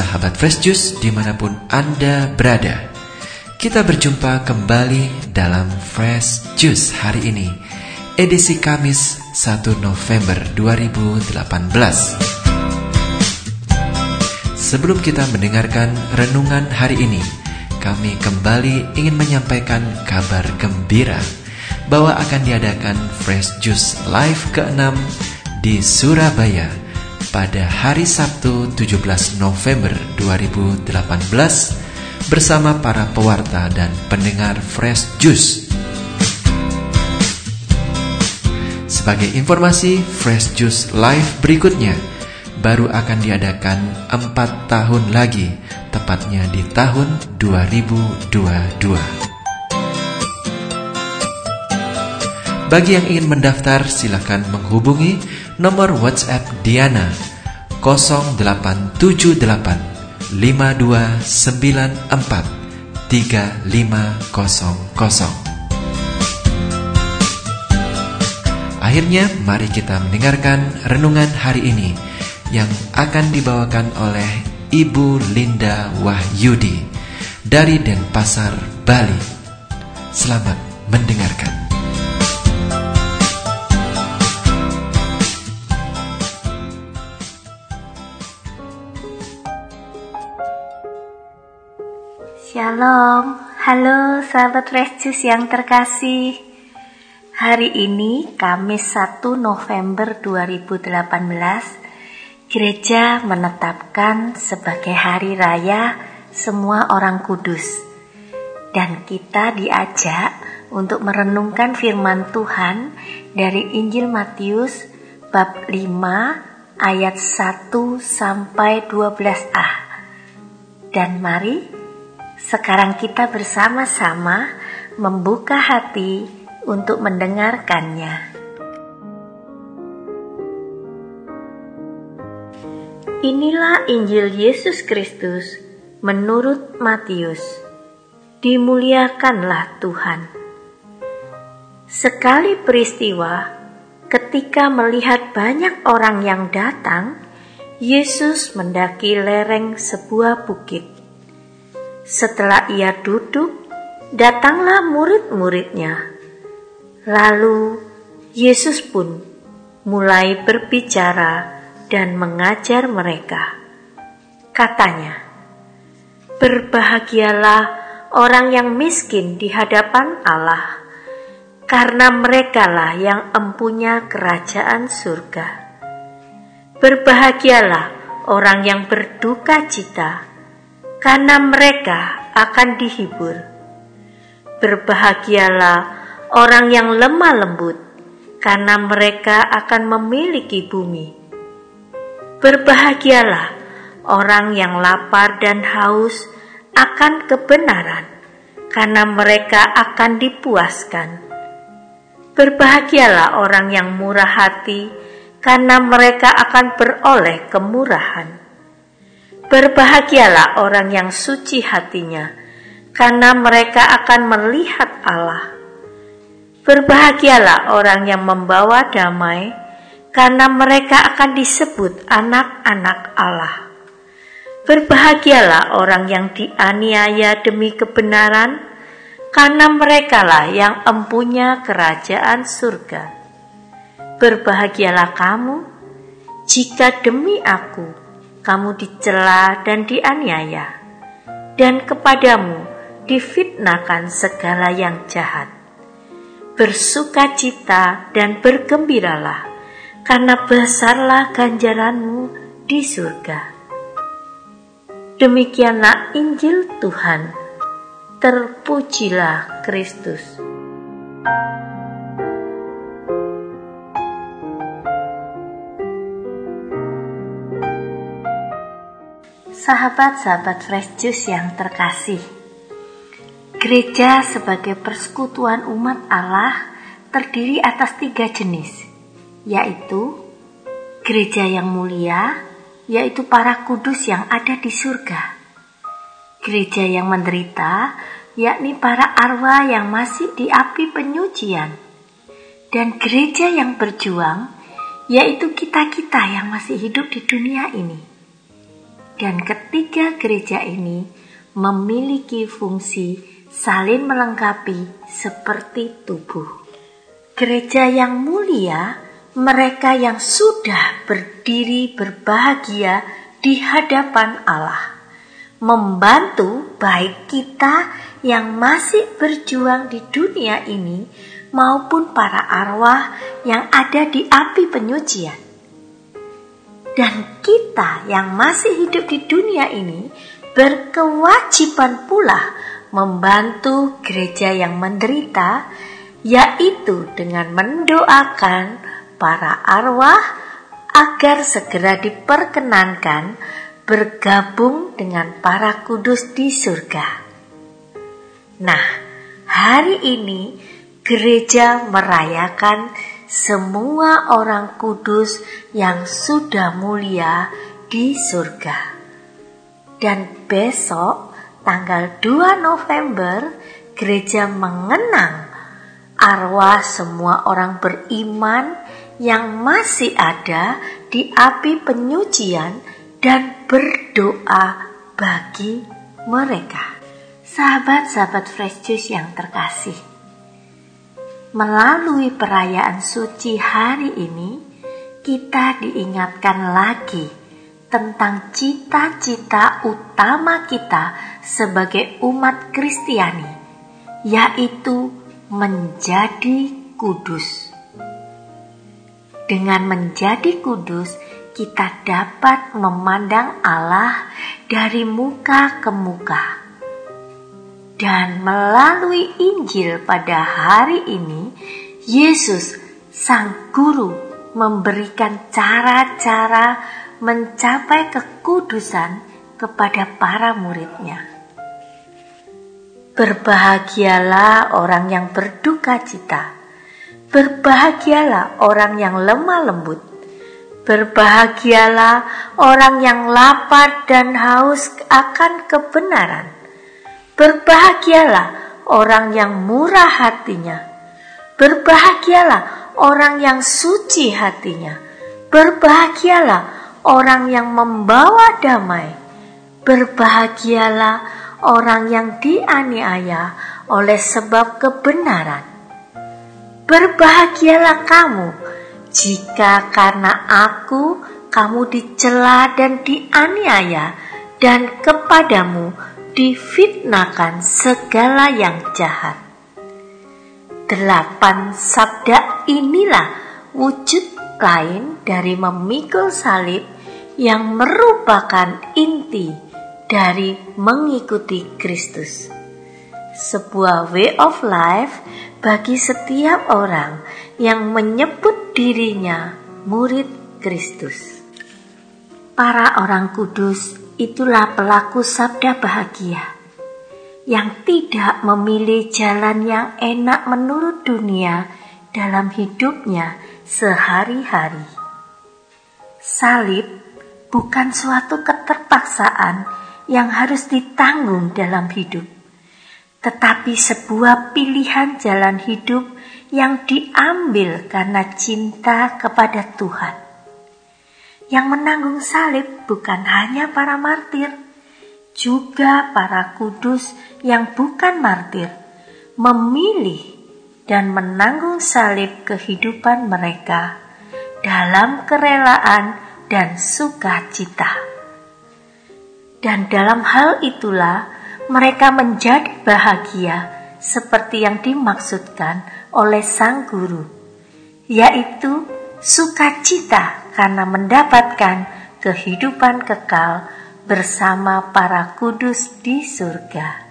sahabat Fresh Juice di mana pun Anda berada. Kita berjumpa kembali dalam Fresh Juice hari ini, edisi Kamis 1 November 2018. Sebelum kita mendengarkan renungan hari ini, kami kembali ingin menyampaikan kabar gembira bahwa akan diadakan Fresh Juice Live ke-6 di Surabaya pada hari Sabtu 17 November 2018 bersama para pewarta dan pendengar Fresh Juice. Sebagai informasi, Fresh Juice Live berikutnya baru akan diadakan 4 tahun lagi, tepatnya di tahun 2022. Bagi yang ingin mendaftar, silakan menghubungi nomor WhatsApp Diana 0878 5294 3500. Akhirnya, mari kita mendengarkan renungan hari ini yang akan dibawakan oleh Ibu Linda Wahyudi dari Denpasar, Bali. Selamat mendengarkan. Shalom, halo sahabat Fresh Juice yang terkasih. Hari ini Kamis 1 November 2018 Gereja menetapkan sebagai hari raya semua orang kudus. Dan kita diajak untuk merenungkan firman Tuhan dari Injil Matius bab 5 ayat 1 sampai 12a Dan mari sekarang kita bersama-sama membuka hati untuk mendengarkannya. Inilah Injil Yesus Kristus menurut Matius. Dimuliakanlah Tuhan. Sekali peristiwa, ketika melihat banyak orang yang datang, Yesus mendaki lereng sebuah bukit setelah ia duduk, datanglah murid-muridnya. Lalu Yesus pun mulai berbicara dan mengajar mereka. Katanya, "Berbahagialah orang yang miskin di hadapan Allah, karena merekalah yang empunya kerajaan surga. Berbahagialah orang yang berduka cita." Karena mereka akan dihibur. Berbahagialah orang yang lemah lembut, karena mereka akan memiliki bumi. Berbahagialah orang yang lapar dan haus akan kebenaran, karena mereka akan dipuaskan. Berbahagialah orang yang murah hati, karena mereka akan beroleh kemurahan. Berbahagialah orang yang suci hatinya, karena mereka akan melihat Allah. Berbahagialah orang yang membawa damai, karena mereka akan disebut anak-anak Allah. Berbahagialah orang yang dianiaya demi kebenaran, karena merekalah yang empunya kerajaan surga. Berbahagialah kamu jika demi aku kamu dicela dan dianiaya, dan kepadamu difitnahkan segala yang jahat. Bersukacita dan bergembiralah, karena besarlah ganjaranmu di surga. Demikianlah Injil Tuhan. Terpujilah Kristus. Sahabat-sahabat Fresh Juice yang terkasih, gereja sebagai persekutuan umat Allah terdiri atas tiga jenis, yaitu gereja yang mulia, yaitu para kudus yang ada di surga, gereja yang menderita, yakni para arwah yang masih di api penyucian, dan gereja yang berjuang, yaitu kita-kita yang masih hidup di dunia ini. Dan ketiga gereja ini memiliki fungsi saling melengkapi seperti tubuh. Gereja yang mulia, mereka yang sudah berdiri berbahagia di hadapan Allah, membantu baik kita yang masih berjuang di dunia ini maupun para arwah yang ada di api penyucian dan kita yang masih hidup di dunia ini berkewajiban pula membantu gereja yang menderita, yaitu dengan mendoakan para arwah agar segera diperkenankan bergabung dengan para kudus di surga. Nah, hari ini gereja merayakan semua orang kudus yang sudah mulia di surga. Dan besok tanggal 2 November gereja mengenang arwah semua orang beriman yang masih ada di api penyucian dan berdoa bagi mereka. Sahabat-sahabat Fresh Juice yang terkasih, Melalui perayaan suci hari ini, kita diingatkan lagi tentang cita-cita utama kita sebagai umat Kristiani, yaitu menjadi kudus. Dengan menjadi kudus, kita dapat memandang Allah dari muka ke muka dan melalui Injil pada hari ini, Yesus, Sang Guru, memberikan cara-cara mencapai kekudusan kepada para muridnya. Berbahagialah orang yang berduka cita. Berbahagialah orang yang lemah lembut. Berbahagialah orang yang lapar dan haus akan kebenaran Berbahagialah orang yang murah hatinya. Berbahagialah orang yang suci hatinya. Berbahagialah orang yang membawa damai. Berbahagialah orang yang dianiaya oleh sebab kebenaran. Berbahagialah kamu jika karena aku kamu dicela dan dianiaya dan kepadamu difitnahkan segala yang jahat. Delapan sabda inilah wujud lain dari memikul salib yang merupakan inti dari mengikuti Kristus. Sebuah way of life bagi setiap orang yang menyebut dirinya murid Kristus. Para orang kudus itulah pelaku sabda bahagia yang tidak memilih jalan yang enak menurut dunia dalam hidupnya sehari-hari. Salib bukan suatu keterpaksaan yang harus ditanggung dalam hidup, tetapi sebuah pilihan jalan hidup yang diambil karena cinta kepada Tuhan. Yang menanggung salib bukan hanya para martir, juga para kudus yang bukan martir, memilih dan menanggung salib kehidupan mereka dalam kerelaan dan sukacita. Dan dalam hal itulah mereka menjadi bahagia seperti yang dimaksudkan oleh sang guru, yaitu sukacita karena mendapatkan kehidupan kekal bersama para kudus di surga.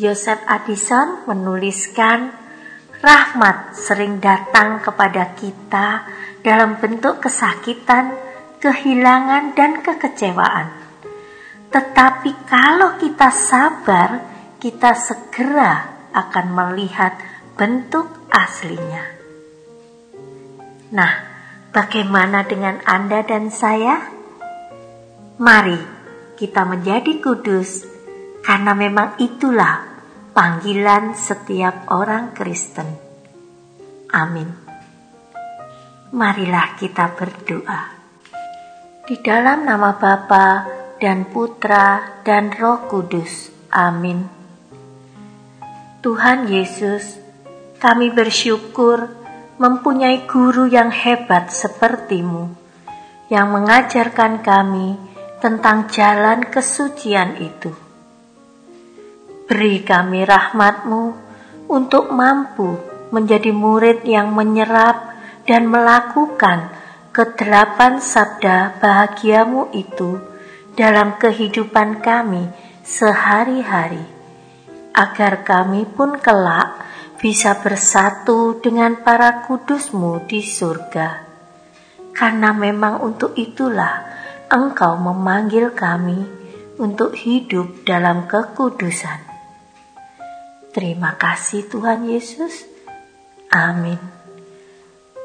Yosef Addison menuliskan, rahmat sering datang kepada kita dalam bentuk kesakitan, kehilangan, dan kekecewaan. Tetapi kalau kita sabar, kita segera akan melihat bentuk aslinya. Nah, Bagaimana dengan Anda dan saya? Mari kita menjadi kudus, karena memang itulah panggilan setiap orang Kristen. Amin. Marilah kita berdoa. Di dalam nama Bapa dan Putra dan Roh Kudus. Amin. Tuhan Yesus, kami bersyukur mempunyai guru yang hebat sepertimu, yang mengajarkan kami tentang jalan kesucian itu. Beri kami rahmatmu untuk mampu menjadi murid yang menyerap dan melakukan kedelapan sabda bahagiamu itu dalam kehidupan kami sehari-hari, agar kami pun kelak bisa bersatu dengan para kudusmu di surga. Karena memang untuk itulah engkau memanggil kami untuk hidup dalam kekudusan. Terima kasih Tuhan Yesus. Amin.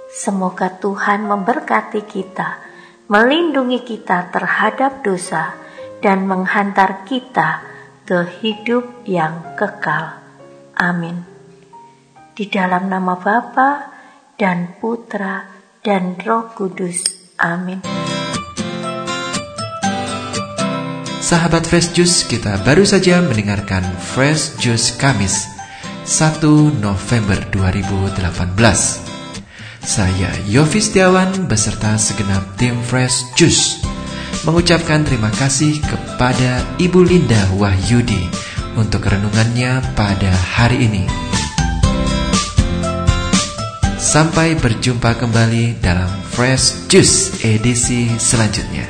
Semoga Tuhan memberkati kita, melindungi kita terhadap dosa, dan menghantar kita ke hidup yang kekal. Amin. Di dalam nama Bapa dan Putra dan Roh Kudus. Amin. Sahabat Fresh Juice, kita baru saja mendengarkan Fresh Juice Kamis 1 November 2018. Saya Yofi Setiawan beserta segenap tim Fresh Juice mengucapkan terima kasih kepada Ibu Linda Wahyudi untuk renungannya pada hari ini. Sampai berjumpa kembali dalam Fresh Juice edisi selanjutnya.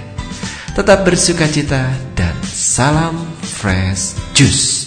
Tetap bersuka cita dan salam Fresh Juice.